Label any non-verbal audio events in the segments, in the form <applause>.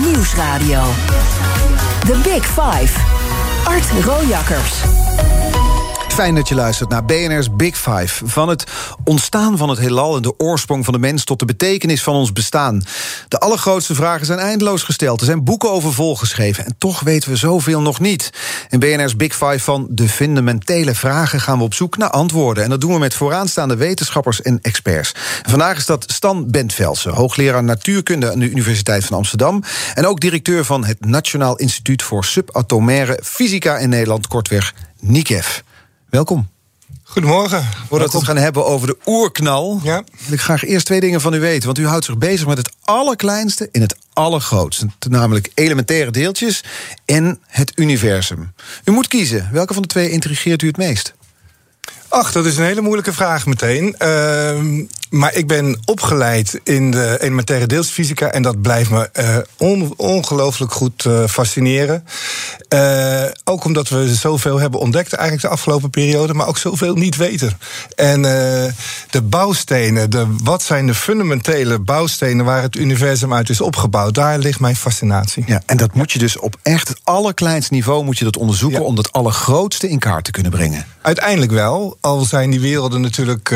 Nieuwsradio. The Big Five. Art Rojakkers. Fijn dat je luistert naar BNR's Big Five. Van het ontstaan van het heelal en de oorsprong van de mens tot de betekenis van ons bestaan. De allergrootste vragen zijn eindeloos gesteld. Er zijn boeken over volgeschreven en toch weten we zoveel nog niet. In BNR's Big Five van de fundamentele vragen gaan we op zoek naar antwoorden. En dat doen we met vooraanstaande wetenschappers en experts. Vandaag is dat Stan Bentvelsen, hoogleraar natuurkunde aan de Universiteit van Amsterdam. En ook directeur van het Nationaal Instituut voor Subatomaire Fysica in Nederland, kortweg NICEF. Welkom. Goedemorgen. Voordat we het gaan hebben over de oerknal, ja. wil ik graag eerst twee dingen van u weten. Want u houdt zich bezig met het allerkleinste in het allergrootste. Namelijk elementaire deeltjes en het universum. U moet kiezen. Welke van de twee intrigeert u het meest? Ach, dat is een hele moeilijke vraag meteen. Uh, maar ik ben opgeleid in de elementaire deeltjesfysica... en dat blijft me uh, on, ongelooflijk goed uh, fascineren. Uh, ook omdat we zoveel hebben ontdekt eigenlijk de afgelopen periode... maar ook zoveel niet weten. En de bouwstenen, de, wat zijn de fundamentele bouwstenen... waar het universum uit is opgebouwd, daar ligt mijn fascinatie. Ja, en dat moet je dus op echt het allerkleinste niveau moet je dat onderzoeken... Ja. om dat allergrootste in kaart te kunnen brengen. Uiteindelijk wel, al zijn die werelden natuurlijk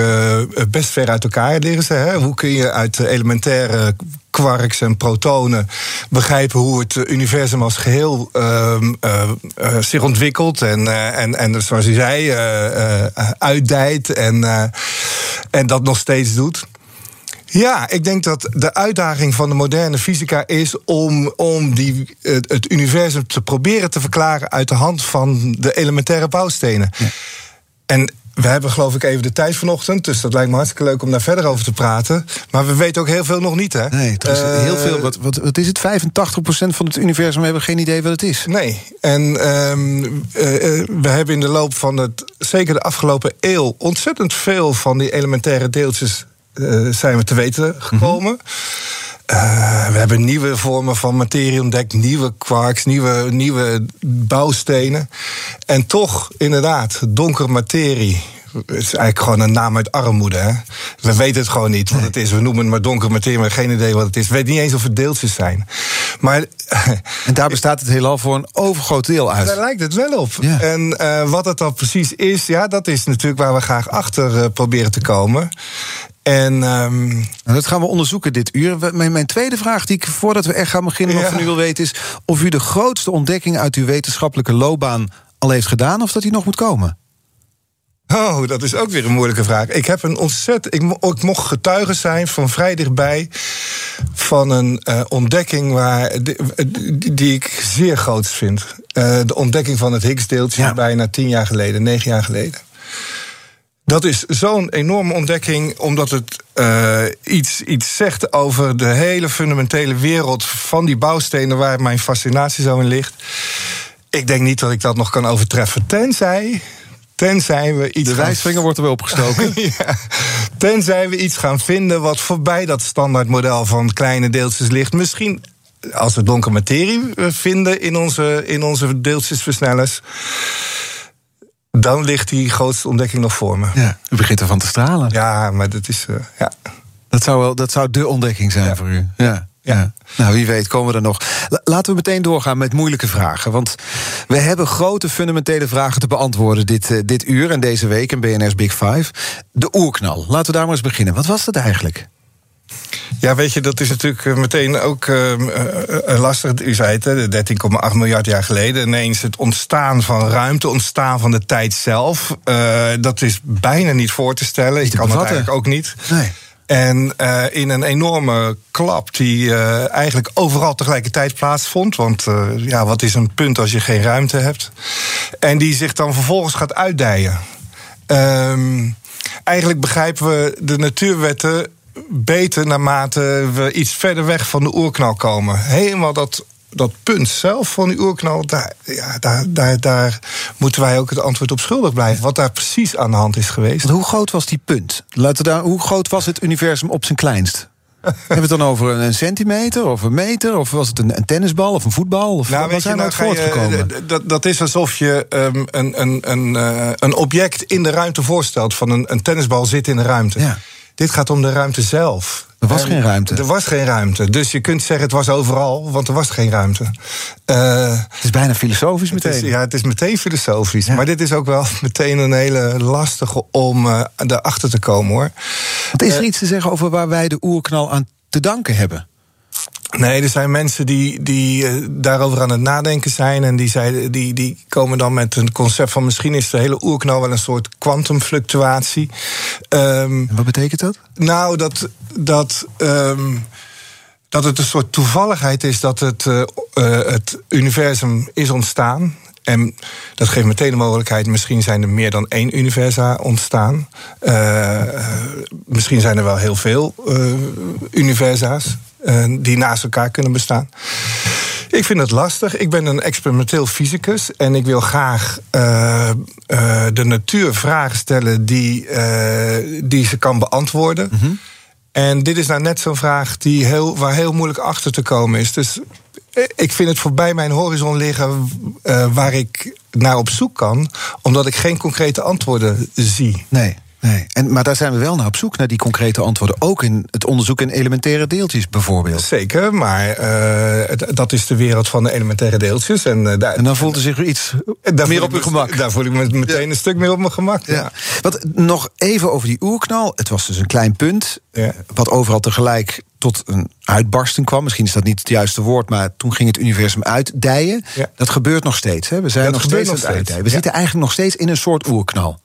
best ver uit elkaar liggen ze. Hè? Hoe kun je uit elementaire quarks en protonen begrijpen hoe het universum als geheel uh, uh, uh, zich ontwikkelt en, en, en zoals u zei, uitdijt en, en dat nog steeds doet. Ja, ik denk dat de uitdaging van de moderne fysica is om, om die, het, het universum te proberen te verklaren uit de hand van de elementaire bouwstenen. Ja. En we hebben geloof ik even de tijd vanochtend, dus dat lijkt me hartstikke leuk om daar verder over te praten. Maar we weten ook heel veel nog niet, hè? Nee, er is uh, heel veel. Wat, wat, wat is het? 85% van het universum we hebben geen idee wat het is. Nee. En um, uh, we hebben in de loop van het, zeker de afgelopen eeuw, ontzettend veel van die elementaire deeltjes zijn we te weten gekomen. Mm -hmm. Uh, we hebben nieuwe vormen van materie ontdekt, nieuwe quarks, nieuwe, nieuwe bouwstenen. En toch, inderdaad, donkere materie. Het is eigenlijk gewoon een naam uit armoede. Hè? We weten het gewoon niet wat het is. We noemen het maar donkere materie, maar geen idee wat het is. We weten niet eens of het deeltjes zijn. Maar, <laughs> en daar bestaat het heelal voor een overgroot deel uit. Daar lijkt het wel op. Ja. En uh, wat het dan precies is, ja, dat is natuurlijk waar we graag achter uh, proberen te komen. En um... nou, dat gaan we onderzoeken dit uur. Mijn, mijn, tweede vraag, die ik voordat we echt gaan beginnen, nog ja. van u wil weten, is of u de grootste ontdekking uit uw wetenschappelijke loopbaan al heeft gedaan, of dat die nog moet komen. Oh, dat is ook weer een moeilijke vraag. Ik heb een ontzettend. Ik, ik mocht getuige zijn van vrij dichtbij. van een uh, ontdekking waar, die, die, ik zeer groot vind. Uh, de ontdekking van het Higgs-deeltje ja. bijna tien jaar geleden, negen jaar geleden. Dat is zo'n enorme ontdekking, omdat het uh, iets, iets zegt over de hele fundamentele wereld van die bouwstenen waar mijn fascinatie zo in ligt. Ik denk niet dat ik dat nog kan overtreffen, tenzij. Tenzij we iets. De wijsvinger gaan... wordt er weer opgestoken. <laughs> ja, tenzij we iets gaan vinden wat voorbij dat standaardmodel van kleine deeltjes ligt. Misschien als we donkere materie vinden in onze, in onze deeltjesversnellers dan ligt die grootste ontdekking nog voor me. Ja, u begint ervan te stralen. Ja, maar dat is. Uh, ja. dat, zou wel, dat zou de ontdekking zijn ja. voor u. Ja. Ja. Nou, wie weet komen we er nog. Laten we meteen doorgaan met moeilijke vragen. Want we hebben grote fundamentele vragen te beantwoorden dit, uh, dit uur en deze week in BNR's Big Five. De oerknal. Laten we daar maar eens beginnen. Wat was dat eigenlijk? Ja, weet je, dat is natuurlijk meteen ook uh, lastig. U zei het, 13,8 miljard jaar geleden. Ineens het ontstaan van ruimte, ontstaan van de tijd zelf. Uh, dat is bijna niet voor te stellen. Ik kan het eigenlijk ook niet. Nee. En uh, in een enorme klap die uh, eigenlijk overal tegelijkertijd plaatsvond. Want uh, ja, wat is een punt als je geen ruimte hebt? En die zich dan vervolgens gaat uitdijen. Um, eigenlijk begrijpen we de natuurwetten beter naarmate we iets verder weg van de oerknal komen. Helemaal dat, dat punt zelf van die oerknal, daar, ja, daar, daar, daar moeten wij ook het antwoord op schuldig blijven. Wat daar precies aan de hand is geweest. Want hoe groot was die punt? Laten we daar, hoe groot was het universum op zijn kleinst? <laughs> Hebben we het dan over een centimeter of een meter? Of was het een, een tennisbal of een voetbal? Of nou, waar zijn we uit voortgekomen? Dat, dat is alsof je um, een, een, een, uh, een object in de ruimte voorstelt. Van een, een tennisbal zit in de ruimte. Ja. Dit gaat om de ruimte zelf. Er was geen ruimte. Er was geen ruimte. Dus je kunt zeggen het was overal, want er was geen ruimte. Uh, het is bijna filosofisch meteen. Het is, ja, het is meteen filosofisch. Maar dit is ook wel <laughs> meteen een hele lastige om uh, erachter te komen hoor. Wat is er uh, iets te zeggen over waar wij de oerknal aan te danken hebben? Nee, er zijn mensen die, die uh, daarover aan het nadenken zijn. En die, zei, die, die komen dan met een concept van misschien is de hele oerknal wel een soort kwantumfluctuatie. Um, wat betekent dat? Nou, dat. dat um, dat het een soort toevalligheid is dat het, uh, uh, het universum is ontstaan. En dat geeft meteen de mogelijkheid, misschien zijn er meer dan één universa ontstaan. Uh, misschien zijn er wel heel veel universa's die naast elkaar kunnen bestaan. Ik vind het lastig. Ik ben een experimenteel fysicus en ik wil graag uh, uh, de natuur vragen stellen die, uh, die ze kan beantwoorden. Mm -hmm. En dit is nou net zo'n vraag die heel, waar heel moeilijk achter te komen is. Dus ik vind het voorbij mijn horizon liggen waar ik naar op zoek kan, omdat ik geen concrete antwoorden zie. Nee. Nee, en, maar daar zijn we wel naar op zoek, naar die concrete antwoorden. Ook in het onderzoek in elementaire deeltjes bijvoorbeeld. Zeker, maar uh, dat is de wereld van de elementaire deeltjes. En, uh, daar, en dan voelt er zich iets daar meer op uw gemak. Daar voel ik me meteen ja. een stuk meer op mijn gemak. Ja. ja. Wat, nog even over die oerknal. Het was dus een klein punt, ja. wat overal tegelijk tot een uitbarsting kwam. Misschien is dat niet het juiste woord, maar toen ging het universum uitdijen. Ja. Dat gebeurt nog steeds. Hè? We zijn nog steeds nog aan het uitdijen. We ja. zitten eigenlijk nog steeds in een soort oerknal.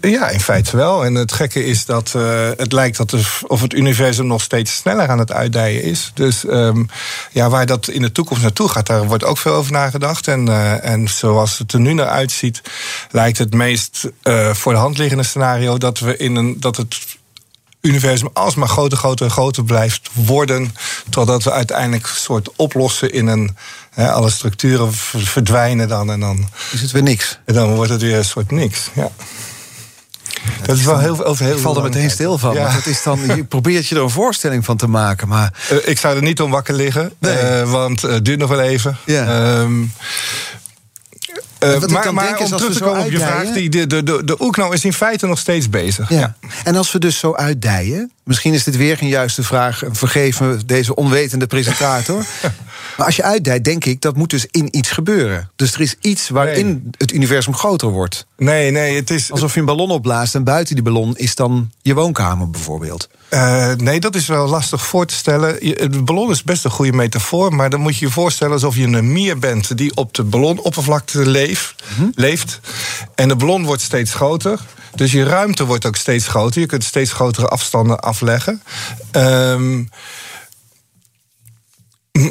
Ja, in feite wel. En het gekke is dat uh, het lijkt dat er, of het universum nog steeds sneller aan het uitdijen is. Dus um, ja, waar dat in de toekomst naartoe gaat, daar wordt ook veel over nagedacht. En, uh, en zoals het er nu naar uitziet, lijkt het meest uh, voor de hand liggende scenario dat we in een dat het universum alsmaar groter, groter en groter blijft worden. Totdat we uiteindelijk een soort oplossen in een. Hè, alle structuren verdwijnen dan en dan. Is het weer niks? En dan wordt het weer een soort niks. Ja. Dat, dat is wel heel, over heel Ik val er meteen stil van. Ja. Het is dan, je probeert je er een voorstelling van te maken. Maar... Uh, ik zou er niet om wakker liggen. Nee. Uh, want het duurt nog wel even. Ja. Um, uh, maar, maar om terug te komen op je vraag, die, de, de, de, de oerknal is in feite nog steeds bezig. Ja. ja. En als we dus zo uitdijen, misschien is dit weer geen juiste vraag, vergeef me deze onwetende presentator. <laughs> maar als je uitdijt, denk ik, dat moet dus in iets gebeuren. Dus er is iets waarin nee. het universum groter wordt. Nee, nee, het is... Alsof je een ballon opblaast en buiten die ballon is dan je woonkamer bijvoorbeeld. Uh, nee, dat is wel lastig voor te stellen. De ballon is best een goede metafoor, maar dan moet je je voorstellen alsof je een mier bent die op de ballonoppervlakte leeft, mm-hmm. leeft. En de ballon wordt steeds groter. Dus je ruimte wordt ook steeds groter. Je kunt steeds grotere afstanden afleggen. Um,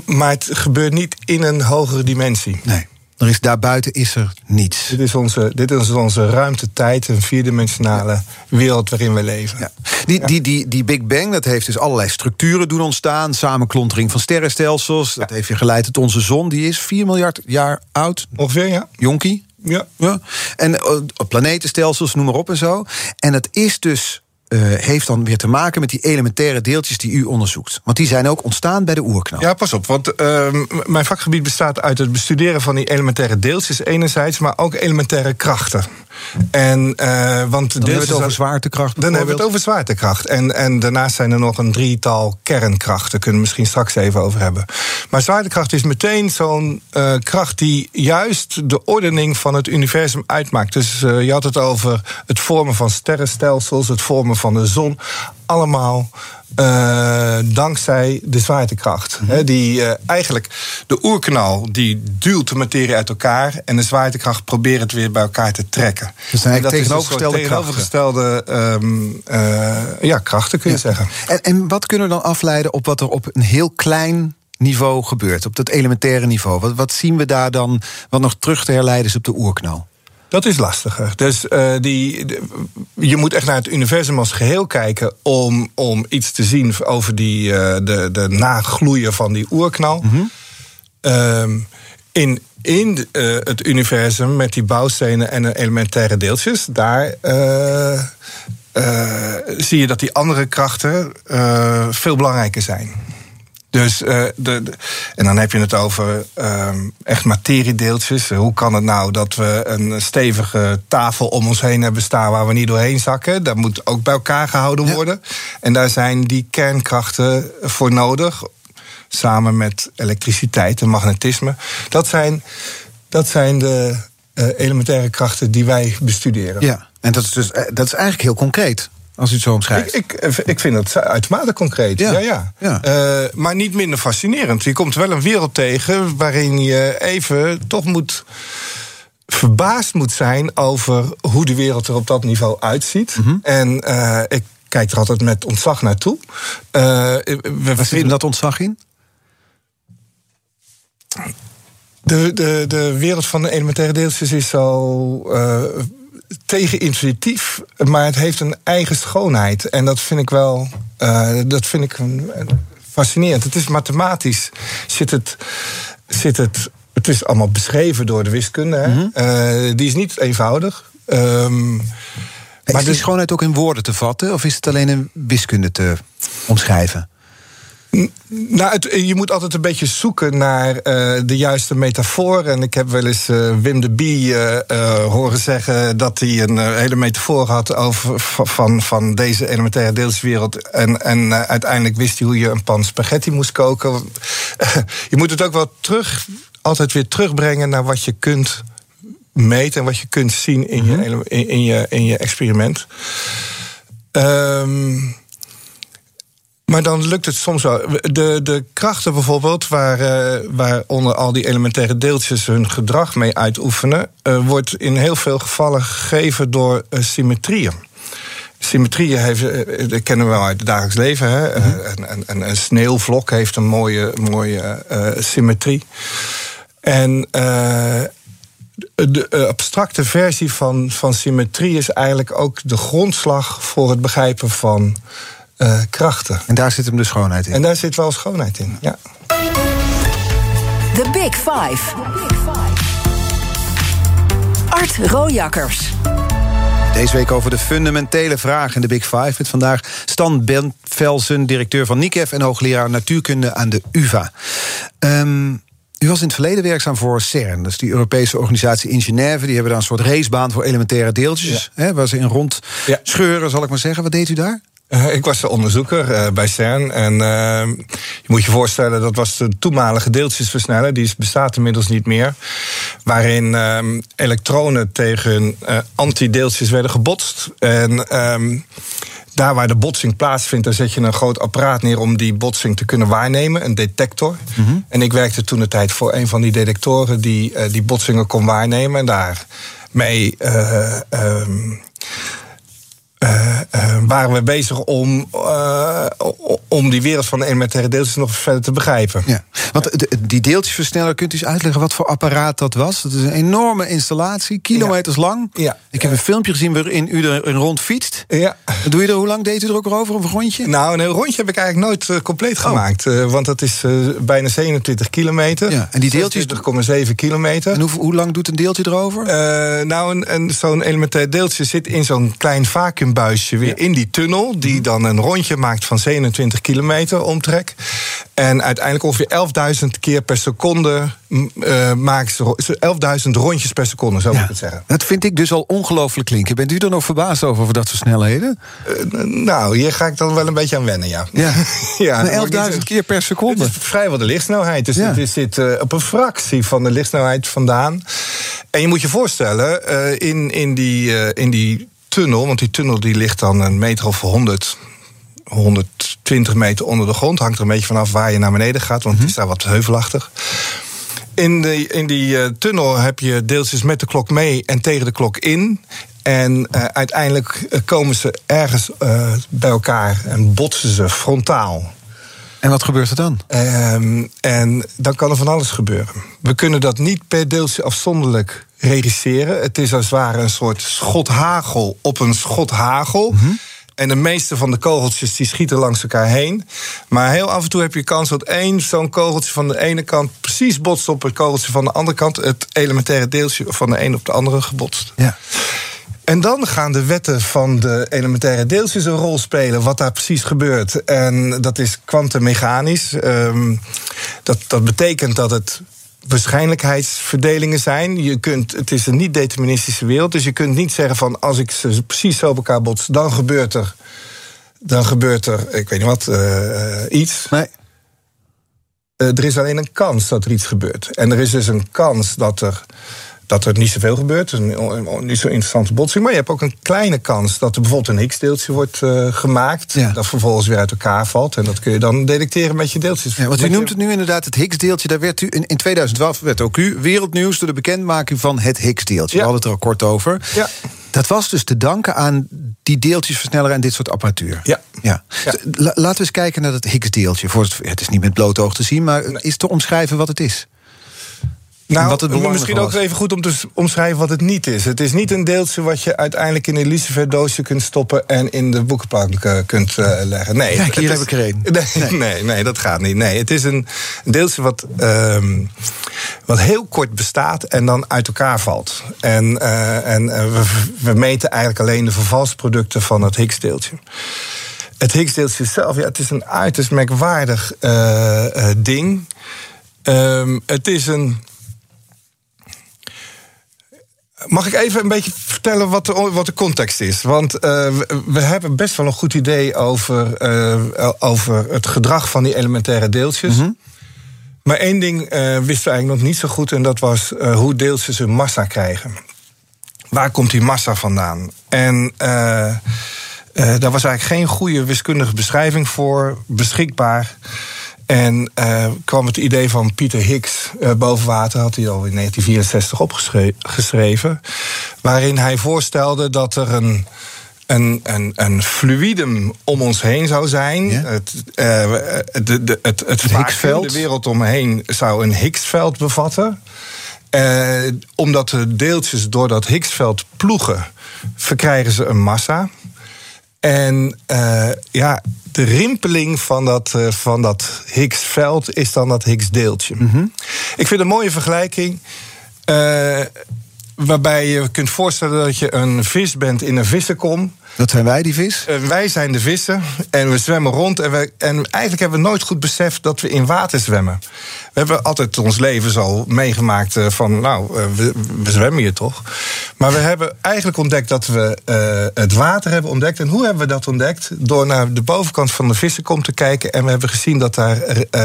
maar het gebeurt niet in een hogere dimensie. Nee. Er is, daarbuiten is er niets. Dit is onze, dit is onze ruimtetijd, een vierdimensionale ja. wereld waarin we leven. Ja. Die, ja. die, die, die Big Bang dat heeft dus allerlei structuren doen ontstaan. Samenklontering van sterrenstelsels. Dat heeft je geleid tot onze zon. Die is 4 miljard jaar oud. Ongeveer, ja. Jonkie. Ja. ja. En uh, planetenstelsels, noem maar op en zo. En het is dus heeft dan weer te maken met die elementaire deeltjes die u onderzoekt. Want die zijn ook ontstaan bij de oerknal. Ja, pas op. Want uh, mijn vakgebied bestaat uit het bestuderen van die elementaire deeltjes enerzijds, maar ook elementaire krachten. En, uh, want dan hebben we het over zwaartekracht. Dan hebben we het over zwaartekracht. En, en daarnaast zijn er nog een drietal kernkrachten. Kunnen we misschien straks even over hebben. Maar zwaartekracht is meteen zo'n uh, kracht die juist de ordening van het universum uitmaakt. Dus uh, je had het over het vormen van sterrenstelsels, het vormen van de zon. Allemaal uh, dankzij de zwaartekracht. Mm -hmm. die uh, eigenlijk de oerknal die duwt de materie uit elkaar en de zwaartekracht probeert het weer bij elkaar te trekken. Dus zijn dat tegenovergestelde, is tegenovergestelde um, uh, ja, krachten kun je ja. zeggen. En, en wat kunnen we dan afleiden op wat er op een heel klein niveau gebeurt, op dat elementaire niveau? Wat, wat zien we daar dan wat nog terug te herleiden is op de oerknal? Dat is lastiger. Dus uh, die, de, je moet echt naar het universum als geheel kijken om, om iets te zien over die, uh, de, de nagloeien van die oerknal. Mm-hmm. Um, in in uh, het universum met die bouwstenen en de elementaire deeltjes, daar zie je dat die andere krachten veel belangrijker zijn. Dus, uh, de, en dan heb je het over um, echt materiedeeltjes. Hoe kan het nou dat we een stevige tafel om ons heen hebben staan waar we niet doorheen zakken? Dat moet ook bij elkaar gehouden worden. En daar zijn die kernkrachten voor nodig. Samen met elektriciteit en magnetisme. Dat zijn, dat zijn de uh, elementaire krachten die wij bestuderen. Ja, en dat is, dus, dat is eigenlijk heel concreet. Als u het zo omschrijft. Ik, ik, ik vind het uitermate concreet. Ja, ja. ja. Uh, maar niet minder fascinerend. Je komt wel een wereld tegen waarin je even toch moet verbaasd moet zijn over hoe de wereld er op dat niveau uitziet. Mm -hmm. En uh, ik kijk er altijd met ontzag naartoe. Uh, we Waar zit dat ontzag in? De, de, de wereld van de elementaire deeltjes is zo uh, tegenintuïtief, maar het heeft een eigen schoonheid. En dat vind ik wel uh, dat vind ik fascinerend. Het is mathematisch, zit het, zit het, het is allemaal beschreven door de wiskunde. Hè? Mm -hmm. die is niet eenvoudig. Um, maar is die schoonheid ook in woorden te vatten? Of is het alleen in wiskunde te omschrijven? Nou, het, je moet altijd een beetje zoeken naar uh, de juiste metafoor. En ik heb wel eens uh, Wim de Bie uh, horen zeggen dat hij een hele metafoor had over van, van deze elementaire deelswereld. En, en uiteindelijk wist hij hoe je een pan spaghetti moest koken. <laughs> je moet het ook wel terug, altijd weer terugbrengen naar wat je kunt meten en wat je kunt zien in, je, mhm. in, in, je, in je experiment. Um, maar dan lukt het soms wel. De, de krachten bijvoorbeeld, waar, uh, waaronder al die elementaire deeltjes hun gedrag mee uitoefenen, uh, wordt in heel veel gevallen gegeven door uh, symmetrieën. Symmetrieën heeft, dat kennen we wel uit het dagelijks leven. Hè? Mm een, een, een, sneeuwvlok heeft een mooie, mooie symmetrie. En de abstracte versie van, van symmetrie is eigenlijk ook de grondslag voor het begrijpen van uh, krachten. En daar zit hem de schoonheid in. En daar zit wel schoonheid in, ja. The Big Five. Art Rojakkers. Deze week over de fundamentele vraag in de Big Five. Met vandaag Stan Bentvelsen, directeur van NICEF... en hoogleraar natuurkunde aan de UvA. Um, u was in het verleden werkzaam voor CERN. Dat is die Europese organisatie in Genève. Die hebben daar een soort racebaan voor elementaire deeltjes. Ja. Hè, waar ze in rond ja. scheuren, zal ik maar zeggen. Wat deed u daar? Uh, ik was onderzoeker uh, bij CERN. En uh, je moet je voorstellen, dat was de toenmalige deeltjesversneller. Die bestaat inmiddels niet meer. Waarin ehm, elektronen tegen antideeltjes werden gebotst. En ehm, daar waar de botsing plaatsvindt, daar zet je een groot apparaat neer om die botsing te kunnen waarnemen, een detector. Mm -hmm. En ik werkte toen de tijd voor een van die detectoren die die botsingen kon waarnemen. En daarmee. Um, uh, uh, waren we bezig om, uh, om die wereld van de elementaire deeltjes nog verder te begrijpen. Ja. Want de, die deeltjesversneller, kunt u eens uitleggen wat voor apparaat dat was? Dat is een enorme installatie, kilometers ja. lang. Ja. Ik heb een filmpje gezien waarin u er een rond fietst. Ja. Doe je er, hoe lang deed u er ook over, een rondje? Nou, een rondje heb ik eigenlijk nooit compleet oh. gemaakt. want dat is bijna 27 kilometer. Ja. En die deeltjes... 20,7 kilometer. En hoe, hoe, lang doet een deeltje erover? nou, een, een, zo'n elementair deeltje zit in zo'n klein vacuüm buisje weer in die tunnel. Die mhm. dan een rondje maakt van 27 kilometer omtrek. En uiteindelijk ongeveer 11.000 keer per seconde uh, maakt ze 11.000 rondjes per seconde, zou ik het zeggen. Dat vind ik dus al ongelooflijk klinken. Bent u er nog verbaasd over, over dat soort snelheden? Uh, nou, hier ga ik dan wel een beetje aan wennen, ja. Ja, <laughs> ja 11.000 keer per seconde. Het is vrijwel de lichtsnelheid. Dus ja. het zit uh, op een fractie van de lichtsnelheid vandaan. En je moet je voorstellen, in, in, die, in die tunnel, want die tunnel die ligt dan een meter of 100, 120 meter onder de grond. Hangt er een beetje vanaf waar je naar beneden gaat, want het is daar wat heuvelachtig. In, de, in die uh, tunnel heb je deeltjes met de klok mee en tegen de klok in. En uh, uiteindelijk uh, komen ze ergens bij elkaar en botsen ze frontaal. En wat gebeurt er dan? Ehm, en dan kan er van alles gebeuren. We kunnen dat niet per deeltje afzonderlijk regisseren. Het is als het ware een soort schot hagel op een schot hagel. Mhm. En de meeste van de kogeltjes die schieten langs elkaar heen. Maar heel af en toe heb je kans dat één zo'n kogeltje van de ene kant precies botst op het kogeltje van de andere kant. Het elementaire deeltje van de een op de andere gebotst. Ja. En dan gaan de wetten van de elementaire deeltjes een rol spelen, wat daar precies gebeurt. En dat is kwantummechanisch. Um, dat, dat betekent dat het waarschijnlijkheidsverdelingen zijn. Je kunt, het is een niet-deterministische wereld, dus je kunt niet zeggen van als ik ze precies zo op elkaar bots, dan gebeurt er, dan gebeurt er, ik weet niet wat, uh, iets. Nee. Uh, er is alleen een kans dat er iets gebeurt. En er is dus een kans dat er dat er niet zoveel gebeurt. Een, niet zo interessante botsing. Maar je hebt ook een kleine kans dat er bijvoorbeeld een Higgs-deeltje wordt uh, gemaakt. Dat vervolgens weer uit elkaar valt. En dat kun je dan detecteren met je deeltjes. Ja, want u noemt het nu inderdaad het Higgs-deeltje. Daar werd u in, in 2012 werd ook u wereldnieuws door de bekendmaking van het Higgs-deeltje. We hadden het er al kort over. Ja. Dat was dus te danken aan die deeltjesversneller en dit soort apparatuur. Ja. ja. Laten we eens kijken naar het Higgs-deeltje. Het is niet met blote oog te zien, maar is te omschrijven wat het is. Nou, wat het misschien ook even goed om te omschrijven wat het niet is. Het is niet een deeltje wat je uiteindelijk in een luciferdoosje kunt stoppen en in de boekenplank uh, kunt uh, leggen. Nee, Kijk, hier heb ik er een. <laughs> Nee, nee, nee, dat gaat niet. Nee, het is een deeltje wat, um, wat heel kort bestaat en dan uit elkaar valt. En, uh, en we, we, meten eigenlijk alleen de vervalsproducten van het Higgs-deeltje. Het Higgs-deeltje zelf, ja, het is een uiterst merkwaardig ding. Um, het is een Mag ik even een beetje vertellen wat de, wat de context is? Want uh, we, hebben best wel een goed idee over, uh, over het gedrag van die elementaire deeltjes. Mm -hmm. Maar één ding uh, wisten we eigenlijk nog niet zo goed, en dat was hoe deeltjes hun massa krijgen. Waar komt die massa vandaan? En daar was eigenlijk geen goede wiskundige beschrijving voor beschikbaar. En uh, kwam het idee van Pieter Higgs uh, boven water, had hij al in 1964 opgeschreven. Waarin hij voorstelde dat er een, een, een, een fluidum om ons heen zou zijn. Ja? Het, uh, de, de, het, het, Higgsveld. De wereld omheen zou een Higgsveld bevatten. omdat de deeltjes door dat Higgsveld ploegen, verkrijgen ze een massa. En ja, de rimpeling van dat, uh, van dat Higgs-veld is dan dat Higgs-deeltje. Mm -hmm. Ik vind een mooie vergelijking. Uh, waarbij je kunt voorstellen dat je een vis bent in een vissenkom. Dat zijn wij, die vis? Uh, wij zijn de vissen en we zwemmen rond. En, we, en eigenlijk hebben we nooit goed beseft dat we in water zwemmen. We hebben altijd ons leven zo meegemaakt uh, van, nou, uh, we, we, zwemmen hier toch. Maar we hebben eigenlijk ontdekt dat we het water hebben ontdekt. En hoe hebben we dat ontdekt? Door naar de bovenkant van de vissenkom te kijken. En we hebben gezien dat daar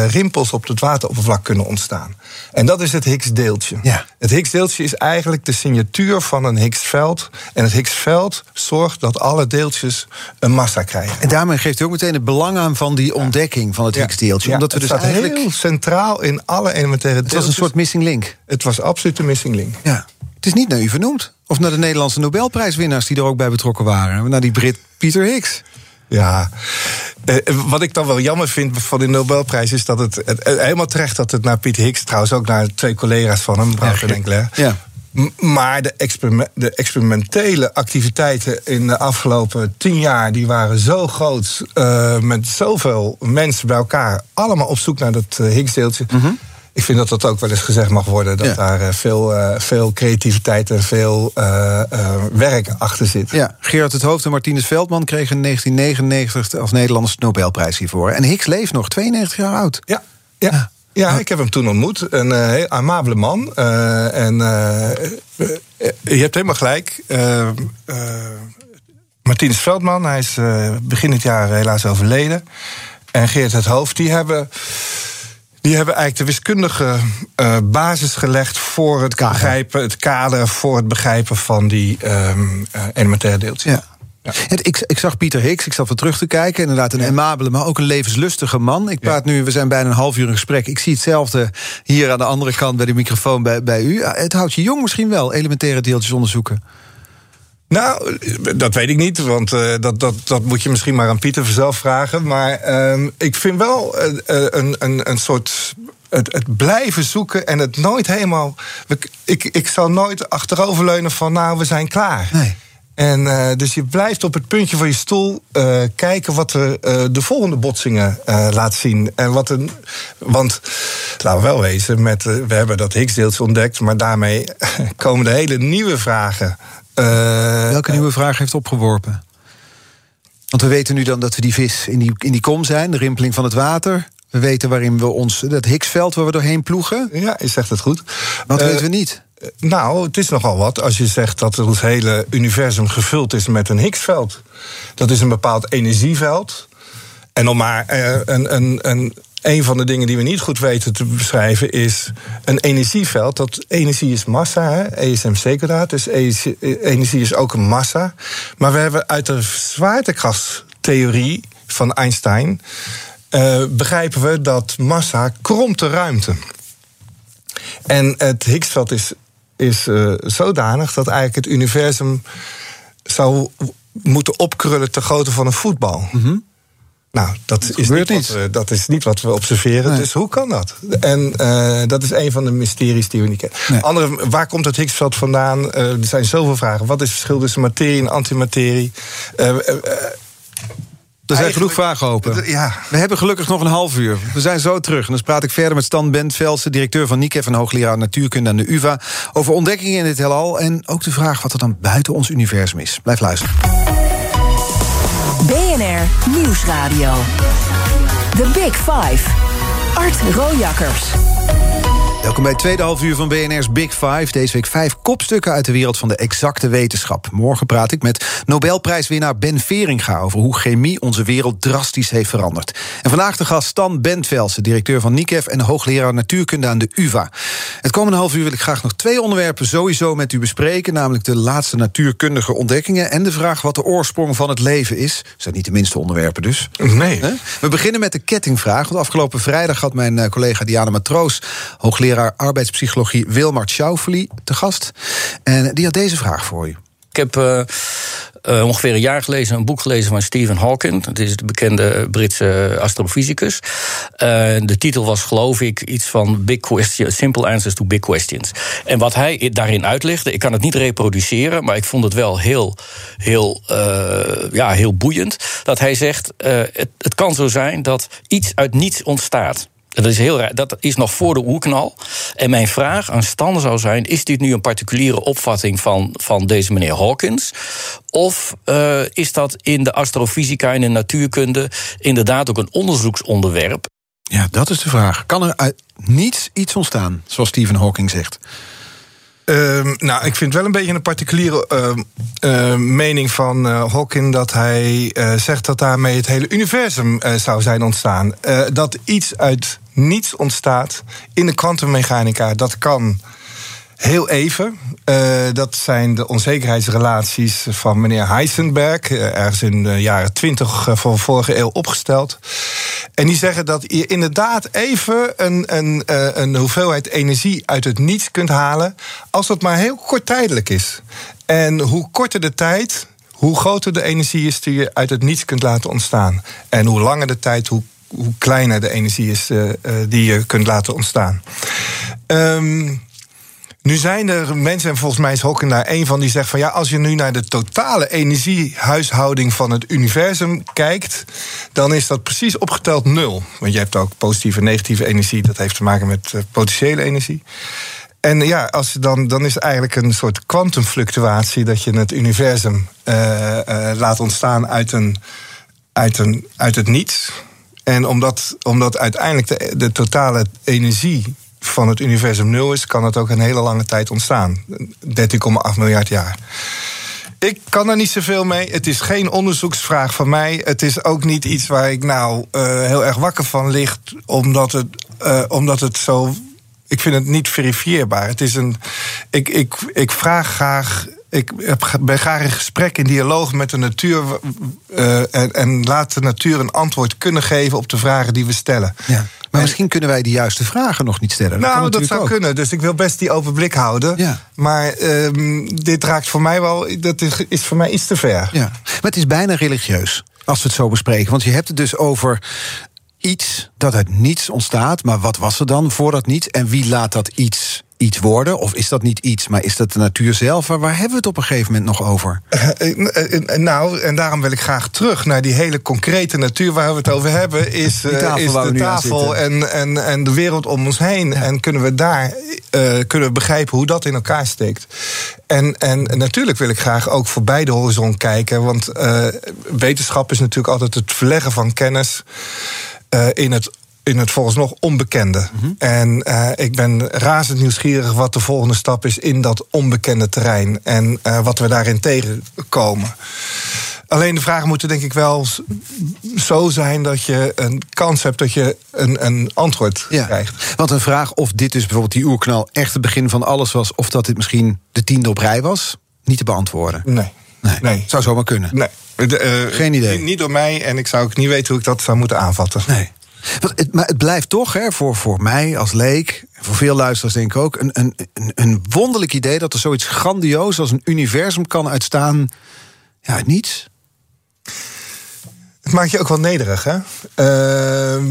rimpels op het wateroppervlak kunnen ontstaan. En dat is het Higgs-deeltje. Ja. Het Higgs-deeltje is eigenlijk de signatuur van een Higgs-veld. En het Higgs-veld zorgt dat alle deeltjes een massa krijgen. En daarmee geeft u ook meteen het belang aan van die ontdekking van het Ja. Higgs-deeltje. Omdat we het dus staat eigenlijk. heel centraal in alle elementaire Het deeltjes. was een soort missing link. Het was absoluut een missing link. Ja. Het is niet naar u vernoemd. Of naar de Nederlandse Nobelprijswinnaars die er ook bij betrokken waren. Naar die Brit Pieter Higgs. Ja. Eh, wat ik dan wel jammer vind van de Nobelprijs is dat het, helemaal terecht dat het naar Pieter Higgs, trouwens ook naar twee collega's van hem, Bram en Enkler. Ja. Maar de, experime- de experimentele activiteiten in de afgelopen tien jaar... die waren zo groot, eh, met zoveel mensen bij elkaar... allemaal op zoek naar dat eh, Higgsdeeltje. Ik vind dat dat ook wel eens gezegd mag worden... dat. Ja. daar eh, veel, eh, veel creativiteit en veel eh, werk achter zit. Ja, Gerard het Hoofd en Martinus Veldman kregen in 1999 als Nederlanders de Nobelprijs hiervoor. En Higgs leeft nog, 92 jaar oud. Ja, ja. ja. ik heb hem toen ontmoet. Een heel amabele man. En je hebt helemaal gelijk. Martinus Veldman, hij is begin dit jaar helaas overleden. En Geert het Hoofd, die hebben... Die hebben eigenlijk de wiskundige eh, basis gelegd voor het Kader. begrijpen, het kader voor het begrijpen van die ehm, eh, elementaire deeltjes. Ja. Ik, ik zag Pieter Higgs, ik zat wat terug te kijken. Inderdaad, een amabele, maar ook een levenslustige man. Ik praat nu, we zijn bijna een half uur in gesprek. Ik zie hetzelfde hier aan de andere kant bij de microfoon bij, bij u. Het houdt je jong misschien wel, elementaire deeltjes onderzoeken. Nou, dat weet ik niet, want eh, dat, dat, dat moet je misschien maar aan Pieter zelf vragen. Maar ehm, ik vind wel eh, eh, een, een, een soort. Het, het blijven zoeken en het nooit helemaal. Ik, ik zal nooit achteroverleunen van, nou, we zijn klaar. Nee. En eh, dus je blijft op het puntje van je stoel eh, kijken wat er, eh, de volgende botsingen eh, laat zien. En wat een, want laten we wel wezen, met, we hebben dat Higgs-deeltje ontdekt, maar daarmee <laughs> komen de hele nieuwe vragen. Welke nieuwe vraag heeft opgeworpen? Want we weten nu dan dat we die vis in die, in die kom zijn, de rimpeling van het water. We weten waarin we ons, dat Higgsveld waar we doorheen ploegen. Ja, je zegt het goed. Wat weten we niet? Nou, het is nogal wat als je zegt dat ons hele universum gevuld is met een Higgsveld. Dat is een bepaald energieveld. En om maar een, een, een, een van de dingen die we niet goed weten te beschrijven is een energieveld. Dat energie is massa, ESMC-kwadraat. Dus energie is ook een massa. Maar we hebben uit de zwaartekrachtstheorie van Einstein. Begrijpen we dat massa kromt de ruimte. En het Higgsveld is, is uh, zodanig dat eigenlijk het universum zou moeten opkrullen ter grootte van een voetbal. Mm -hmm. Nou, dat, is niet, niet. Wat we, dat is niet wat we observeren. Nee. Dus hoe kan dat? En uh, dat is een van de mysteries die we niet kennen. Nee. Andere, waar komt het Higgsveld vandaan? Uh, er zijn zoveel vragen. Wat is het verschil tussen materie en antimaterie? Er zijn genoeg vragen open. Ja. We hebben gelukkig nog een half uur. We zijn zo terug. En dan praat ik verder met Stan Bentvelsen, directeur van NICEF en hoogleraar natuurkunde aan de UVA, over ontdekkingen in het heelal en ook de vraag wat er dan buiten ons universum is. Blijf luisteren. BNR Nieuwsradio. The Big Five. Art Rojakkers. Welkom bij het tweede half uur van BNR's Big Five. Deze week vijf kopstukken uit de wereld van de exacte wetenschap. Morgen praat ik met Nobelprijswinnaar Ben Veringa... over hoe chemie onze wereld drastisch heeft veranderd. En vandaag de gast Stan Bentvelsen, directeur van NICEF... en hoogleraar natuurkunde aan de UvA. Het komende half uur wil ik graag nog twee onderwerpen sowieso met u bespreken... namelijk de laatste natuurkundige ontdekkingen... en de vraag wat de oorsprong van het leven is. Dat zijn niet de minste onderwerpen dus. Nee. We beginnen met de kettingvraag. Want afgelopen vrijdag had mijn eh, collega Diana Matroos... hoogleraar arbeidspsychologie Wilmart Schauffele te gast. En die had deze vraag voor u. Ik heb uh, uh, ongeveer een jaar geleden een boek gelezen van Stephen Hawking. Dat is de bekende Britse astrofysicus. Uh, de titel was, geloof ik, iets van Big Questions, Simple Answers to Big Questions. En wat hij daarin uitlegde, ik kan het niet reproduceren, maar ik vond het wel heel, heel, ja, heel boeiend. Dat hij zegt: het kan zo zijn dat iets uit niets ontstaat. Dat is, heel raar. dat is nog voor de oerknal. En mijn vraag aan Stan zou zijn: is dit nu een particuliere opvatting van, van deze meneer Hawkins? Of uh, is dat in de astrofysica en de natuurkunde inderdaad ook een onderzoeksonderwerp? Ja, dat is de vraag. Kan er uit niets iets ontstaan, zoals Stephen Hawking zegt? Uh, nou, ik vind wel een beetje een particuliere uh, uh, mening van Hawking dat hij zegt dat daarmee het hele universum zou zijn ontstaan. dat iets uit niets ontstaat in de kwantummechanica, dat kan heel even. Uh, dat zijn de onzekerheidsrelaties van meneer Heisenberg, uh, ergens in de jaren 20 van de vorige eeuw opgesteld. En die zeggen dat je inderdaad even een, een, een hoeveelheid energie uit het niets kunt halen, als dat maar heel korttijdelijk is. En hoe korter de tijd, hoe groter de energie is die je uit het niets kunt laten ontstaan. En hoe langer de tijd, hoe hoe kleiner de energie is die je kunt laten ontstaan. Um, nu zijn er mensen, en volgens mij is Hawking daar een van, die zegt van ja, als je nu naar de totale energiehuishouding van het universum kijkt, dan is dat precies opgeteld nul. Want je hebt ook positieve en negatieve energie, dat heeft te maken met uh, potentiële energie. En ja, als dan, dan is het eigenlijk een soort kwantumfluctuatie dat je het universum uh, uh, laat ontstaan uit, een, uit, een, uit het niets. En omdat, omdat uiteindelijk de, de totale energie van het universum nul is, kan het ook een hele lange tijd ontstaan. 13,8 miljard jaar. Ik kan er niet zoveel mee. Het is geen onderzoeksvraag van mij. Het is ook niet iets waar ik nou uh, heel erg wakker van ligt, omdat het, uh, omdat het zo. Ik vind het niet verifieerbaar. Het is een. Ik, ik, ik vraag graag ik ben graag in gesprek, in dialoog met de natuur. Uh, en, en, laat de natuur een antwoord kunnen geven op de vragen die we stellen. Ja. Maar misschien kunnen wij de juiste vragen nog niet stellen. Dat nou, dat zou ook. kunnen. Dus ik wil best die open blik houden. Ja. Maar um, dit raakt voor mij wel. Dat is voor mij iets te ver. Ja. Maar het is bijna religieus. Als we het zo bespreken. Want je hebt het dus over iets dat uit niets ontstaat. Maar wat was er dan voor dat niets? En wie laat dat iets iets worden? Of is dat niet iets, maar is dat de natuur zelf? Waar, waar hebben we het op een gegeven moment nog over? Uh, nou, en daarom wil ik graag terug naar die hele concrete natuur waar we het over hebben. Is, uh, is de tafel en, en, en de wereld om ons heen. En kunnen we daar kunnen we begrijpen hoe dat in elkaar steekt. En, en natuurlijk wil ik graag ook voor beide horizon kijken. Want wetenschap is natuurlijk altijd het verleggen van kennis. in het in het volgens nog onbekende. Mhm. En uh, ik ben razend nieuwsgierig wat de volgende stap is in dat onbekende terrein. En uh, wat we daarin tegenkomen. Alleen de vragen moeten denk ik wel zo zijn dat je een kans hebt dat je een, een antwoord ja. krijgt. Want een vraag of dit dus bijvoorbeeld die oerknal echt het begin van alles was, of dat dit misschien de tiende op rij was, niet te beantwoorden. Nee. Nee. nee. Zou zomaar kunnen. Nee. Uh, Geen idee. Niet door mij en ik zou ook niet weten hoe ik dat zou moeten aanvatten. Nee. Maar het blijft toch, hè, voor, voor mij als leek, voor veel luisteraars denk ik ook, een, een, een wonderlijk idee dat er zoiets grandioos als een universum kan uitstaan ja, uit niets. Het maakt je ook wel nederig, hè? Uh,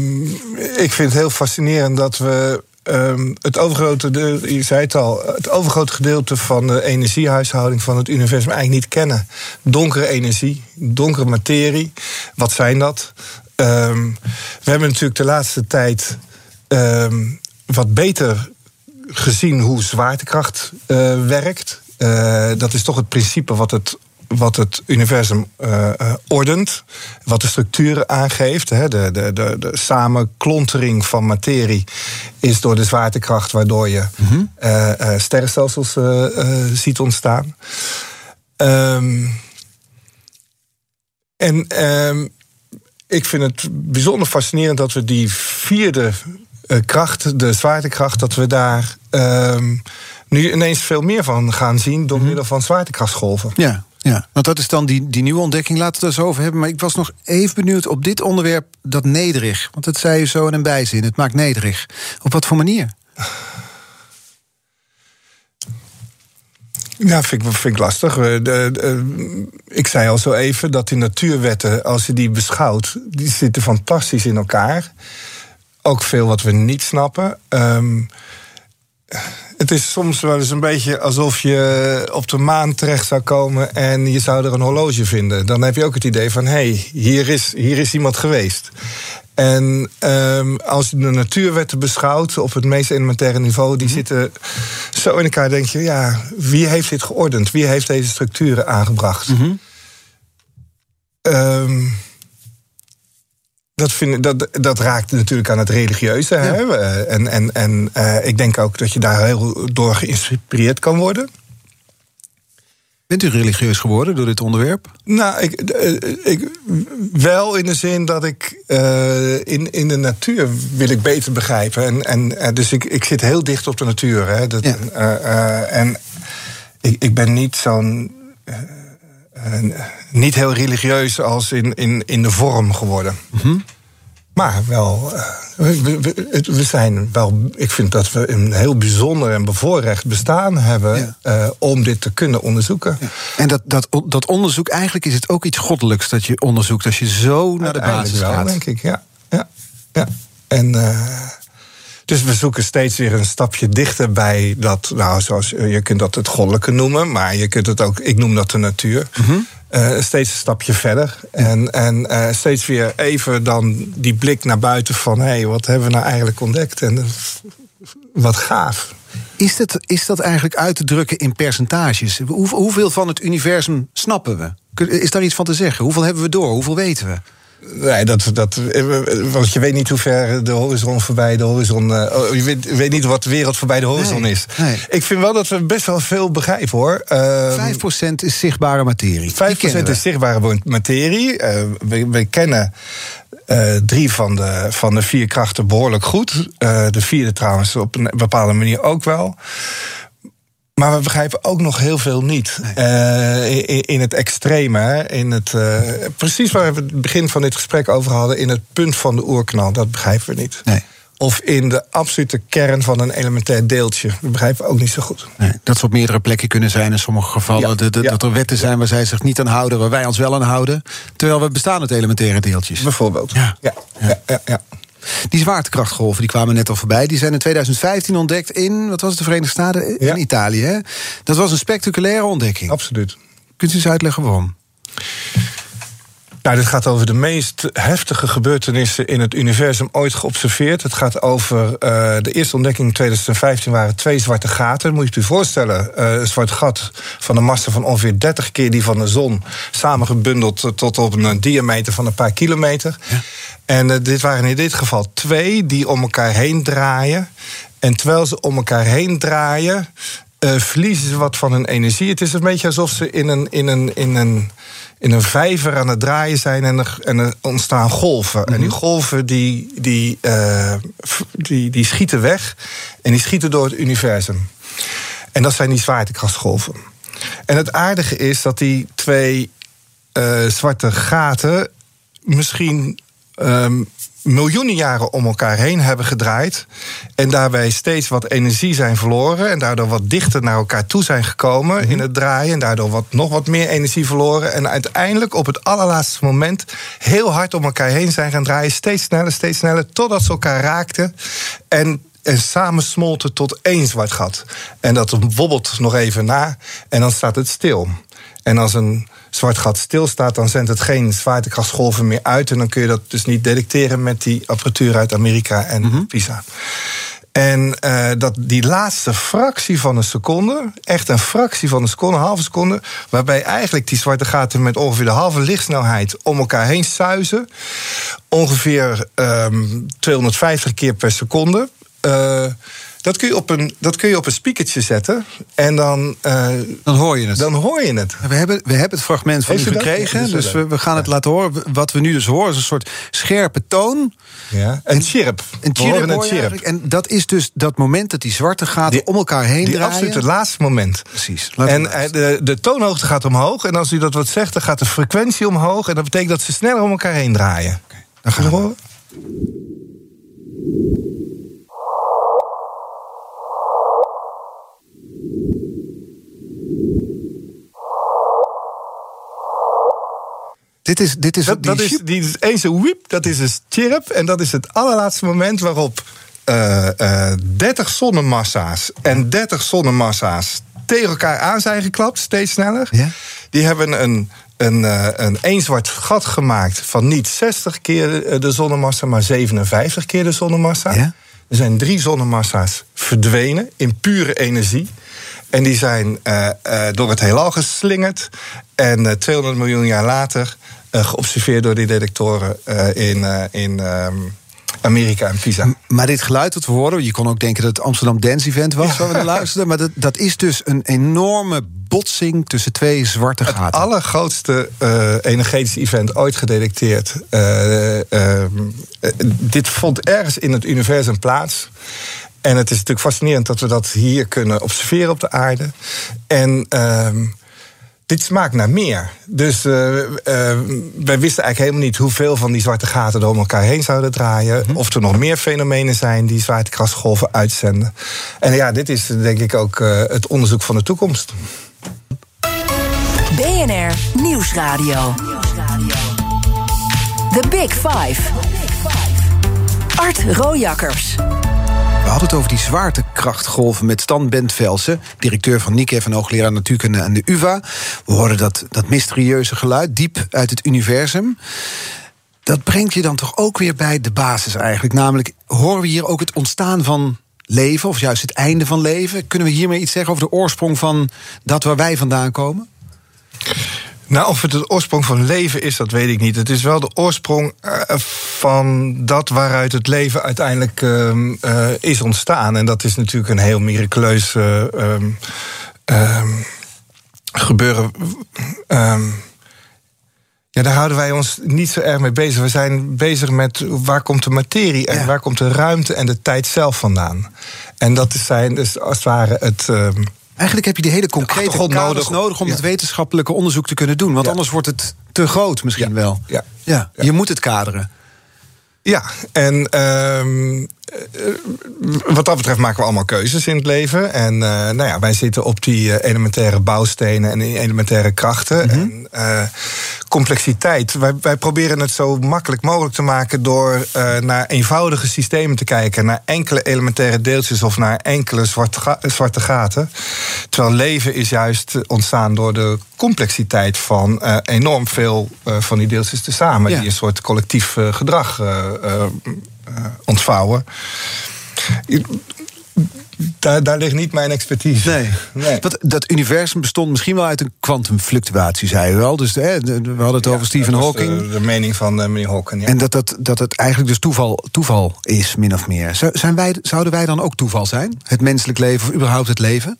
ik vind het heel fascinerend dat we um, het overgrote, de, je zei het al, het overgrote gedeelte van de energiehuishouding van het universum eigenlijk niet kennen. Donkere energie, donkere materie. Wat zijn dat? Um, we hebben natuurlijk de laatste tijd um, wat beter gezien hoe zwaartekracht uh, werkt. Uh, dat is toch het principe wat het, wat het universum uh, ordent, wat de structuren aangeeft. Hè. De, de, de, de samenklontering van materie is door de zwaartekracht, waardoor je mm -hmm. sterrenstelsels ziet ontstaan. Um, en ik vind het bijzonder fascinerend dat we die vierde uh, kracht, de zwaartekracht, dat we daar uh, nu ineens veel meer van gaan zien door mm middel van zwaartekrachtsgolven. Ja. Ja, want dat is dan die, die nieuwe ontdekking. Laten we het er zo over hebben. Maar ik was nog even benieuwd op dit onderwerp, dat nederig. Want dat zei je zo in een bijzin. Het maakt nederig. Op wat voor manier? Ja, vind ik, vind lastig. De, de, ik zei al zo even dat die natuurwetten, als je die beschouwt, die zitten fantastisch in elkaar. Ook veel wat we niet snappen. Um, het is soms wel eens een beetje alsof je op de maan terecht zou komen en je zou er een horloge vinden. Dan heb je ook het idee van: hé, hey, hier, is, hier is iemand geweest. En um, als je de natuurwetten beschouwt op het meest elementaire niveau, die mhm. zitten zo in elkaar, denk je, ja, wie heeft dit geordend? Wie heeft deze structuren aangebracht? Mm um, dat, vind, dat, dat raakt natuurlijk aan het religieuze. Ja. Hè? En, en, en uh, ik denk ook dat je daar heel door geïnspireerd kan worden. Bent u religieus geworden door dit onderwerp? Nou, ik, eh, ik wel in de zin dat ik uh, in, in de natuur wil ik beter begrijpen. En, en uh, dus ik, ik zit heel dicht op de natuur. Hè. Dat, ja. uh, en ik, ik ben niet zo'n. niet heel religieus als in, in, in de vorm geworden. Mm -hmm. Maar wel, uh, we, we, we, zijn wel. Ik vind dat we een heel bijzonder en bevoorrecht bestaan hebben. Ja. Uh, om dit te kunnen onderzoeken. Ja. En dat, dat, dat onderzoek, eigenlijk is het ook iets goddelijks dat je onderzoekt. Als je zo naar de basis wel, gaat. denk ik, ja. ja, ja. En. Uh, dus we zoeken steeds weer een stapje dichter bij dat, nou, zoals je kunt dat het goddelijke noemen, maar je kunt het ook, ik noem dat de natuur. Mm -hmm. Uh, steeds een stapje verder. En, en uh, steeds weer even dan die blik naar buiten van... hé, hey, wat hebben we nou eigenlijk ontdekt? En wat gaaf. Is dat, is dat eigenlijk uit te drukken in percentages? Hoe, hoeveel van het universum snappen we? Is daar iets van te zeggen? Hoeveel hebben we door? Hoeveel weten we? Nee, dat, dat, want je weet niet hoe ver de horizon voorbij de horizon. Uh, je weet, weet, niet wat de wereld voorbij de horizon nee, is. Nee. Ik vind wel dat we best wel veel begrijpen hoor. Uh, 5% is zichtbare materie. 5% is zichtbare materie. Uh, we, we, kennen. Uh, drie van de, van de vier krachten behoorlijk goed. de vierde trouwens op een bepaalde manier ook wel. Maar we begrijpen ook nog heel veel niet. Nee. Uh, in, in, het extreme. In het, uh, precies waar we het begin van dit gesprek over hadden. In het punt van de oerknal. Dat begrijpen we niet. Nee. Of in de absolute kern van een elementair deeltje. Dat begrijpen we ook niet zo goed. Nee, dat ze op meerdere plekken kunnen zijn in sommige gevallen. Ja, de, de, ja. Dat er wetten zijn waar zij zich niet aan houden, waar wij ons wel aan houden. Terwijl we bestaan uit elementaire deeltjes. Bijvoorbeeld. Ja. Ja, ja. ja, ja Die zwaartekrachtgolven die kwamen net al voorbij. Die zijn in 2015 ontdekt in, wat was het, de Verenigde Staten? Ja. In Italië. Hè? Dat was een spectaculaire ontdekking. Absoluut. Kunt u eens uitleggen waarom? Nou, dit gaat over de meest heftige gebeurtenissen in het universum ooit geobserveerd. Het gaat over eh, de eerste ontdekking in 2015 waren twee zwarte gaten. Moet je je voorstellen, eh, een zwart gat van een massa van ongeveer 30 keer die van de zon, samengebundeld tot op een diameter van een paar kilometer. En eh, dit waren in dit geval twee die om elkaar heen draaien. En terwijl ze om elkaar heen draaien, eh, verliezen ze wat van hun energie. Het is een beetje alsof ze in een, in een, in een, in een vijver aan het draaien zijn en er, en er ontstaan golven. En die golven die, die, eh, die, die schieten weg en die schieten door het universum. En dat zijn die zwaartekrachtgolven. En het aardige is dat die twee zwarte gaten misschien ehm, miljoenen jaren om elkaar heen hebben gedraaid. En daarbij steeds wat energie zijn verloren. En daardoor wat dichter naar elkaar toe zijn gekomen in het draaien. En daardoor wat, nog wat meer energie verloren. En uiteindelijk op het allerlaatste moment heel hard om elkaar heen zijn gaan draaien. Steeds sneller, steeds sneller. Totdat ze elkaar raakten. En en samen smolten tot één zwart gat. En dat wobbelt nog even na en dan staat het stil. En als een zwart gat stilstaat, dan zendt het geen zwaartekrachtsgolven meer uit. En dan kun je dat dus niet detecteren met die apparatuur uit Amerika en PISA. En eh, dat die laatste fractie van een seconde, echt een fractie van een seconde, een halve seconde, waarbij eigenlijk die zwarte gaten met ongeveer de halve lichtsnelheid om elkaar heen suizen, ongeveer ehm 250 keer per seconde. Eh, dat kun, je op een, dat kun je op een speakertje zetten en dan, eh, Dan hoor je het. dan hoor je het. We hebben, we hebben het fragment van Heeft u gekregen, Dat dus we, we gaan het laten horen. Wat we nu dus horen is een soort scherpe toon. Ja. Een chirp. Een We horen chirp, een chirp. En dat is dus dat moment dat die zwarte gaten Die- om elkaar heen Die draaien. absoluut het laatste moment. Precies. En eh, de, de toonhoogte gaat omhoog. En als u dat wat zegt, dan gaat de frequentie omhoog. En dat betekent dat ze sneller om elkaar heen draaien. dan gaan we. horen. Dit is, dit is Dat, die dat is, die is eens een wiep, dat is een chirp. En dat is het allerlaatste moment waarop eh, eh, 30 zonnemassa's en 30 zonnemassa's tegen elkaar aan zijn geklapt, steeds sneller. Ja. Die hebben een, een, eh, een één zwart gat gemaakt van niet 60 keer de zonnemassa, maar 57 keer de zonnemassa. Ja. Er zijn drie zonnemassa's verdwenen in pure energie. En die zijn eh, eh, door het heelal geslingerd. En eh, 200 miljoen jaar later eh, geobserveerd door die detectoren eh, in, eh, in ehm, Amerika en Pisa. Maar dit geluid dat we hoorden, je kon ook denken dat het Amsterdam Dance Event was waar we naar luisterden. Maar dat, dat is dus een enorme botsing tussen twee zwarte Het gaten. allergrootste eh, energetische event ooit gedetecteerd. Eh, ehm, eh, dit vond ergens in het universum plaats. En het is natuurlijk fascinerend dat we dat hier kunnen observeren op de aarde. En ehm, dit smaakt naar meer. Dus eh, eh, wij wisten eigenlijk helemaal niet hoeveel van die zwarte gaten er om elkaar heen zouden draaien. Of er nog meer fenomenen zijn die zwaartekrachtsgolven uitzenden. En ja, dit is denk ik ook eh, het onderzoek van de toekomst. BNR Nieuwsradio. The Big Five. Art Rojakkers. Hadden het over die zwaartekrachtgolven met Stan Bentvelsen, directeur van NICEF en hoogleraar natuurkunde aan de UVA. We hoorden dat, dat mysterieuze geluid diep uit het universum. Dat brengt je dan toch ook weer bij de basis eigenlijk. Namelijk, horen we hier ook het ontstaan van leven, of juist het einde van leven? Kunnen we hiermee iets zeggen over de oorsprong van dat waar wij vandaan komen? Nou, of het de oorsprong van leven is, dat weet ik niet. Het is wel de oorsprong eh, van dat waaruit het leven uiteindelijk ehm, eh, is ontstaan. En dat is natuurlijk een heel miraculeus eh, ehm, ehm, gebeuren. Ja, daar houden wij ons niet zo erg mee bezig. We zijn bezig met waar komt de materie en Ja. waar komt de ruimte en de tijd zelf vandaan. En dat is zijn dus als het ware het. Eigenlijk heb je die hele concrete kaders nodig. nodig, om Ja. het wetenschappelijke onderzoek te kunnen doen. Want Ja. anders wordt het te groot misschien Ja. wel. Ja. Ja, Ja. je moet het kaderen. Ja, en, ehm, wat dat betreft maken we allemaal keuzes in het leven. En uh, nou ja, wij zitten op die elementaire bouwstenen en elementaire krachten. Mm -hmm. En complexiteit. Wij, wij proberen het zo makkelijk mogelijk te maken door naar eenvoudige systemen te kijken. Naar enkele elementaire deeltjes of naar enkele zwarte, ga zwarte gaten. Terwijl leven is juist ontstaan door de complexiteit van enorm veel van die deeltjes tezamen. Ja. Die een soort collectief gedrag ontvouwen. Daar, daar, ligt niet mijn expertise. Nee. nee. Dat, dat, universum bestond misschien wel uit een kwantumfluctuatie, zei u al. Dus hè, we hadden het ja, over Stephen Hawking. De, de, mening van uh, meneer Hawking. Ja. En dat, dat, dat het eigenlijk dus toeval, toeval is, min of meer. Zijn wij, zouden wij dan ook toeval zijn? Het menselijk leven of überhaupt het leven?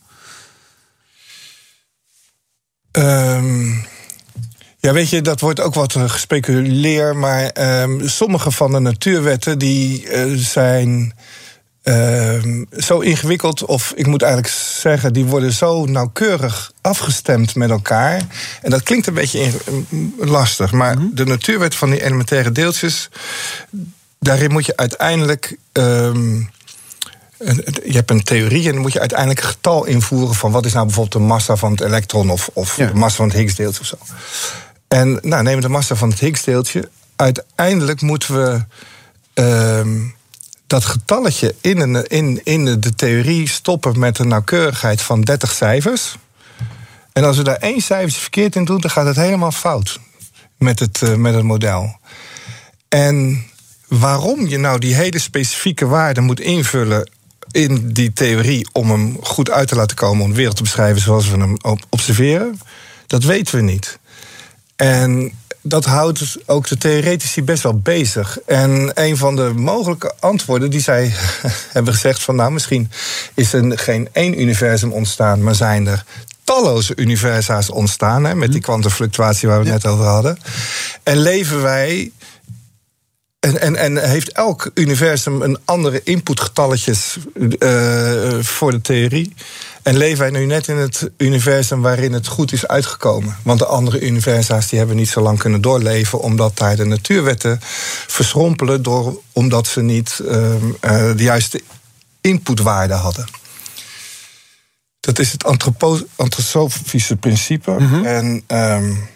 Um, ja, weet je, dat wordt ook wat gespeculeerd. Maar um, sommige van de natuurwetten die uh, zijn uh, zo ingewikkeld. Of ik moet eigenlijk zeggen, die worden zo nauwkeurig afgestemd met elkaar. En dat klinkt een beetje lastig. Maar mm -hmm. de natuurwet van die elementaire deeltjes. Daarin moet je uiteindelijk. Um, je hebt een theorie en dan moet je uiteindelijk een getal invoeren van wat is nou bijvoorbeeld de massa van het elektron of, of ja. de massa van het Higgsdeeltje of zo. En nou, neem de massa van het Higgsdeeltje. Uiteindelijk moeten we uh, dat getalletje in, een, in, in de theorie stoppen met een nauwkeurigheid van 30 cijfers. En als we daar één cijfertje verkeerd in doen, dan gaat het helemaal fout met het, uh, met het model. En waarom je nou die hele specifieke waarde moet invullen in die theorie om hem goed uit te laten komen, om de wereld te beschrijven zoals we hem observeren, dat weten we niet. En dat houdt ook de theoretici best wel bezig. En een van de mogelijke antwoorden die zij <laughs> hebben gezegd van nou misschien is er geen één universum ontstaan, maar zijn er talloze universa's ontstaan hè, met die kwantumfluctuatie waar we het net over hadden. En leven wij en, en, en heeft elk universum een andere inputgetalletjes uh, voor de theorie? En leven wij nu net in het universum waarin het goed is uitgekomen? Want de andere universa's die hebben niet zo lang kunnen doorleven, omdat daar de natuurwetten verschrompelen, door, omdat ze niet uh, uh, de juiste inputwaarde hadden. Dat is het antroposofische principe. Mm -hmm. En um,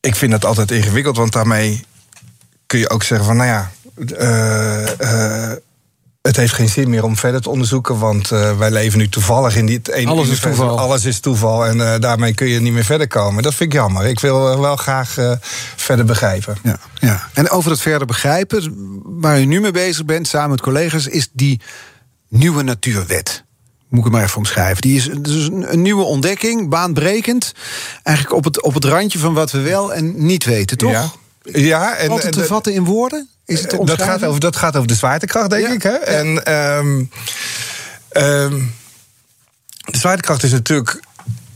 ik vind dat altijd ingewikkeld, want daarmee kun je ook zeggen van, nou ja. Uh, het heeft geen zin meer om verder te onderzoeken, want uh, wij leven nu toevallig in dit ene Alles is toeval. Alles is toeval en uh, daarmee kun je niet meer verder komen. Dat vind ik jammer. Ik wil wel graag uh, verder begrijpen. Ja, ja. En over het verder begrijpen, waar u nu mee bezig bent, samen met collega's, is die nieuwe natuurwet. Moet ik het maar even omschrijven. Die is dus een nieuwe ontdekking, baanbrekend. Eigenlijk op het, op het randje van wat we wel en niet weten, toch? Ja. Ja, en, Altijd te vatten in woorden? Is het dat, gaat over, dat gaat over de zwaartekracht, denk ja. ik. Hè? Ja. En um, um, de zwaartekracht is natuurlijk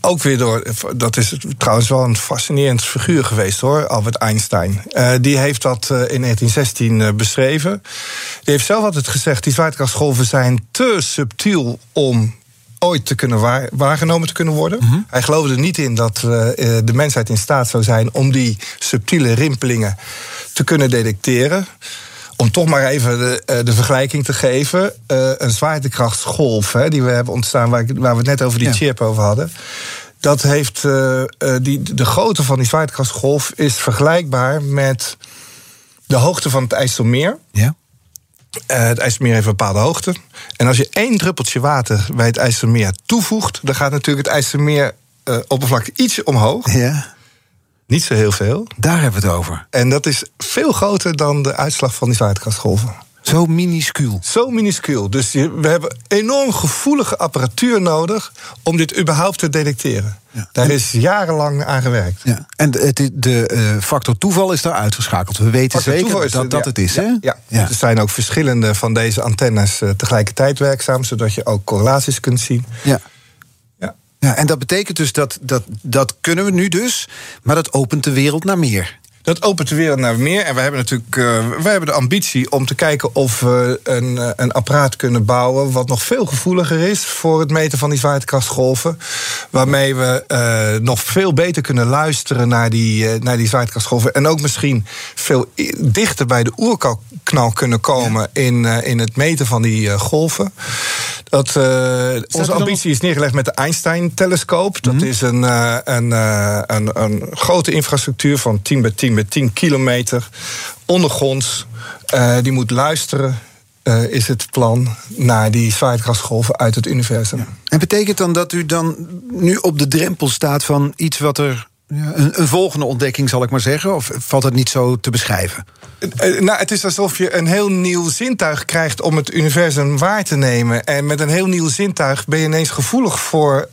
ook weer door. Dat is trouwens wel een fascinerend figuur geweest hoor, Albert Einstein. Uh, die heeft dat uh, in 1916 uh, beschreven. Die heeft zelf altijd gezegd: die zwaartekrachtsgolven zijn te subtiel om ooit te kunnen waar, waargenomen te kunnen worden. Mm -hmm. Hij geloofde er niet in dat uh, de mensheid in staat zou zijn om die subtiele rimpelingen te kunnen detecteren. Om toch maar even de, uh, de vergelijking te geven. Uh, een zwaartekrachtsgolf hè, die we hebben ontstaan, waar, waar we het net over die ja. chip over hadden. Dat heeft die, de grootte van die zwaartekrachtsgolf is vergelijkbaar met de hoogte van het IJsselmeer. Ja. Uh, het IJsselmeer heeft een bepaalde hoogte. En als je één druppeltje water bij het IJsselmeer toevoegt, dan gaat natuurlijk het IJsselmeer uh, oppervlakte iets omhoog. Ja. Niet zo heel veel. Daar hebben we het over. En dat is veel groter dan de uitslag van die zwaartekrachtsgolven. Zo minuscuul. Zo minuscuul. Dus we hebben enorm gevoelige apparatuur nodig om dit überhaupt te detecteren. Ja. Daar is jarenlang aan gewerkt. Ja. En de, de uh, factor toeval is daar uitgeschakeld. We weten factor zeker dat dat ja, het is. Hè? Ja. Er zijn ook verschillende van deze antennes uh, tegelijkertijd werkzaam, zodat je ook correlaties kunt zien. Ja. Ja, en dat betekent dus dat, dat dat kunnen we nu dus, maar dat opent de wereld naar meer. Dat opent de wereld naar meer. En we hebben natuurlijk uh, wij hebben de ambitie om te kijken of we een, eh, een apparaat kunnen bouwen. wat nog veel gevoeliger is voor het meten van die zwaartekrachtsgolven. Waarmee we uh, nog veel beter kunnen luisteren naar die, uh, naar die zwaartekrachtsgolven. En ook misschien veel dichter bij de oerknal kunnen komen ja. in, in het meten van die golven. Dat, onze ambitie is neergelegd met de Einstein-telescoop. Dat mm -hmm. is een, een, een, een grote infrastructuur van 10 bij 10 met 10 kilometer ondergronds. Uh, die moet luisteren, uh, is het plan, naar die zwaartekrachtsgolven uit het universum. Ja. En betekent dan dat u dan nu op de drempel staat van iets wat er. Ja, een, een, volgende ontdekking, zal ik maar zeggen? Of valt het niet zo te beschrijven? Uh, nou, het is alsof je een heel nieuw zintuig krijgt om het universum waar te nemen. En met een heel nieuw zintuig ben je ineens gevoelig voor.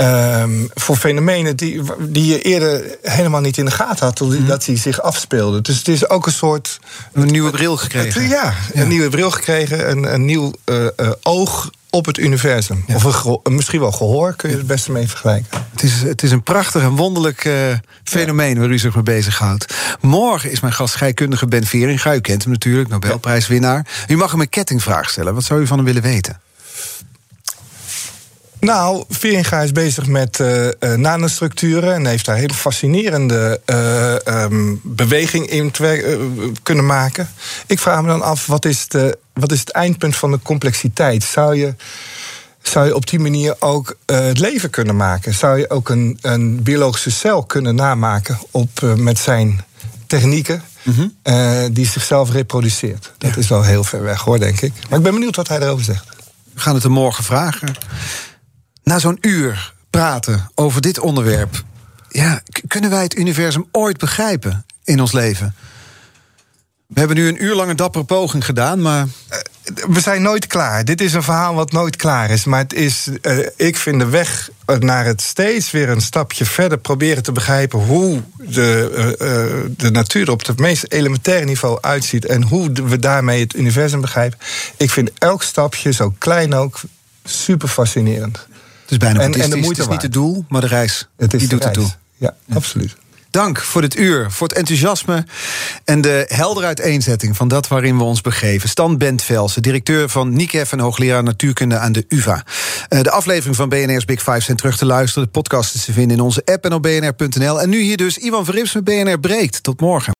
Um, voor fenomenen die, die je eerder helemaal niet in de gaten had, mm. dat die zich afspeelden. Dus het is ook een soort. Een nieuwe bril gekregen. Het, ja, ja, een nieuwe bril gekregen, een, een nieuw uh, uh, oog op het universum. Ja. Of een, misschien wel gehoor, kun je het beste mee vergelijken. Het is, het is een prachtig en wonderlijk uh, fenomeen waar u zich mee bezighoudt. Morgen is mijn gast scheikundige Ben Veringa. U kent hem natuurlijk, Nobelprijswinnaar. U mag hem een kettingvraag stellen. Wat zou u van hem willen weten? Nou, Veringa is bezig met uh, nanostructuren en heeft daar hele fascinerende uh, um, beweging in kunnen maken. Ik vraag me dan af, wat is, de, wat is het eindpunt van de complexiteit? Zou je, zou je op die manier ook het leven kunnen maken? Zou je ook een, een biologische cel kunnen namaken op, met zijn technieken? Mm -hmm. die zichzelf reproduceert. Dat ja. is wel heel ver weg hoor, denk ik. Maar ik ben benieuwd wat hij erover zegt. We gaan het hem morgen vragen na zo'n uur praten over dit onderwerp, ja, kunnen wij het universum ooit begrijpen in ons leven? We hebben nu een uur lange dappere poging gedaan, maar. Eh, we zijn nooit klaar. Dit is een verhaal wat nooit klaar is. Maar het is, uh, ik vind de weg naar het steeds weer een stapje verder proberen te begrijpen hoe de, uh, de natuur op het meest elementaire niveau uitziet en hoe we daarmee het universum begrijpen. Ik vind elk stapje, zo klein ook, super fascinerend. Het is bijna en, en de moeite is niet het doel, maar de reis. Het is die doet het toe. Ja, ja, absoluut. Dank voor dit uur, voor het enthousiasme en de heldere uiteenzetting van dat waarin we ons begeven. Stan Bentvelsen, directeur van NICEF en hoogleraar natuurkunde aan de UVA. Uh, de aflevering van BNR's Big Five zijn terug te luisteren. De podcast is te vinden in onze app en op bnr.nl. En nu hier dus Ivan Verrips met BNR Breekt. Tot morgen.